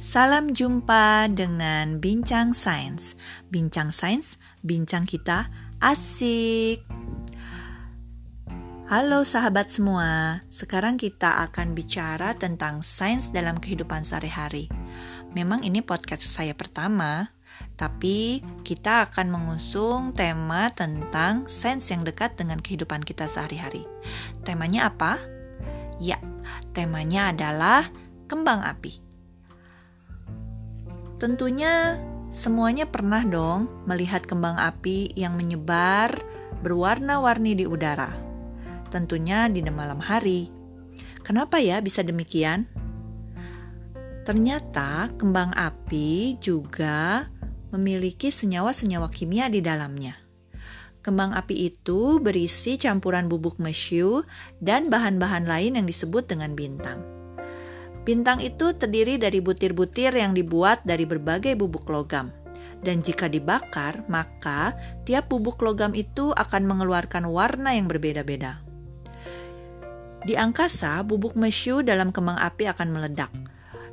Salam jumpa dengan Bincang Sains. Bincang Sains, bincang kita asik. Halo sahabat semua, sekarang kita akan bicara tentang sains dalam kehidupan sehari-hari. Memang ini podcast saya pertama, tapi kita akan mengusung tema tentang sains yang dekat dengan kehidupan kita sehari-hari. Temanya apa? Ya, temanya adalah kembang api. Tentunya semuanya pernah dong melihat kembang api yang menyebar berwarna-warni di udara. Tentunya di malam hari. Kenapa ya bisa demikian? Ternyata kembang api juga memiliki senyawa-senyawa kimia di dalamnya. Kembang api itu berisi campuran bubuk mesiu dan bahan-bahan lain yang disebut dengan bintang. Bintang itu terdiri dari butir-butir yang dibuat dari berbagai bubuk logam. Dan jika dibakar, maka tiap bubuk logam itu akan mengeluarkan warna yang berbeda-beda. Di angkasa, bubuk mesiu dalam kembang api akan meledak,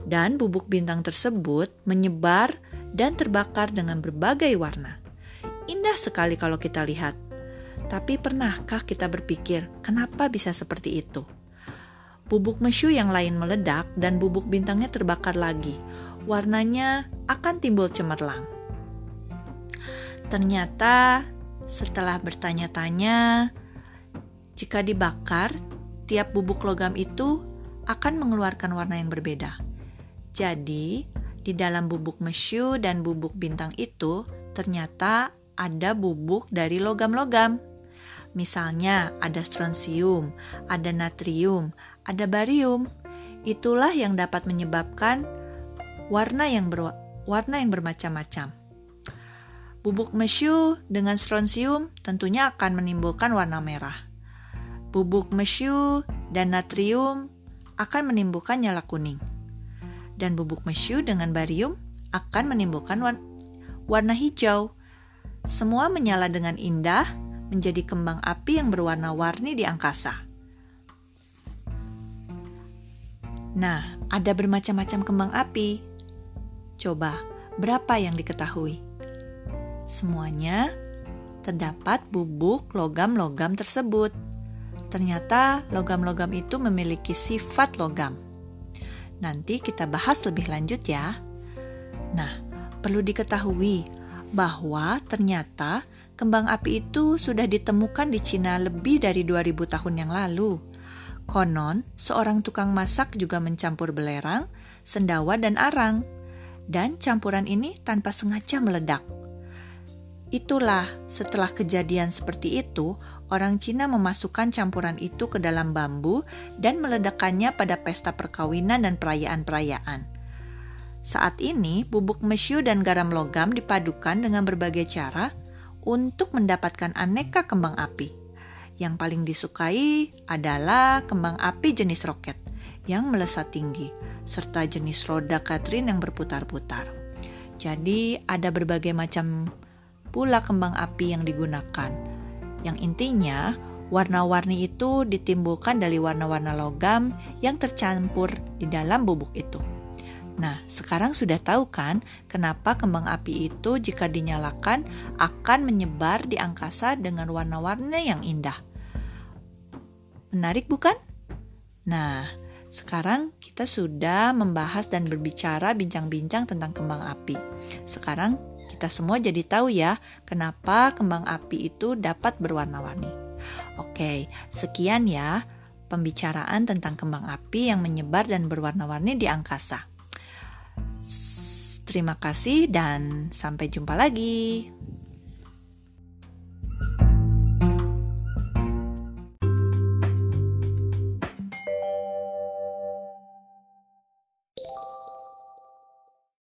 dan bubuk bintang tersebut menyebar dan terbakar dengan berbagai warna. Indah sekali kalau kita lihat, tapi pernahkah kita berpikir, kenapa bisa seperti itu? Bubuk mesyu yang lain meledak dan bubuk bintangnya terbakar lagi. Warnanya akan timbul cemerlang. Ternyata setelah bertanya-tanya, jika dibakar, tiap bubuk logam itu akan mengeluarkan warna yang berbeda. Jadi, di dalam bubuk mesyu dan bubuk bintang itu ternyata ada bubuk dari logam-logam. Misalnya ada strontium, ada natrium, ada barium. Itulah yang dapat menyebabkan warna yang ber, warna yang bermacam-macam. Bubuk mesiu dengan strontium tentunya akan menimbulkan warna merah. Bubuk mesiu dan natrium akan menimbulkan nyala kuning. Dan bubuk mesiu dengan barium akan menimbulkan warna hijau. Semua menyala dengan indah menjadi kembang api yang berwarna-warni di angkasa. Nah, ada bermacam-macam kembang api. Coba, berapa yang diketahui? Semuanya terdapat bubuk logam-logam tersebut. Ternyata logam-logam itu memiliki sifat logam. Nanti kita bahas lebih lanjut ya. Nah, perlu diketahui bahwa ternyata kembang api itu sudah ditemukan di Cina lebih dari 2000 tahun yang lalu. Konon, seorang tukang masak juga mencampur belerang, sendawa, dan arang. Dan campuran ini tanpa sengaja meledak. Itulah setelah kejadian seperti itu, orang Cina memasukkan campuran itu ke dalam bambu dan meledakkannya pada pesta perkawinan dan perayaan-perayaan. Saat ini, bubuk mesiu dan garam logam dipadukan dengan berbagai cara untuk mendapatkan aneka kembang api. Yang paling disukai adalah kembang api jenis roket yang melesat tinggi, serta jenis roda Catherine yang berputar-putar. Jadi ada berbagai macam pula kembang api yang digunakan. Yang intinya, warna-warni itu ditimbulkan dari warna-warna logam yang tercampur di dalam bubuk itu. Nah, sekarang sudah tahu kan kenapa kembang api itu jika dinyalakan akan menyebar di angkasa dengan warna-warna yang indah. Menarik bukan? Nah, sekarang kita sudah membahas dan berbicara bincang-bincang tentang kembang api. Sekarang kita semua jadi tahu ya kenapa kembang api itu dapat berwarna-warni. Oke, sekian ya pembicaraan tentang kembang api yang menyebar dan berwarna-warni di angkasa. Terima kasih dan sampai jumpa lagi.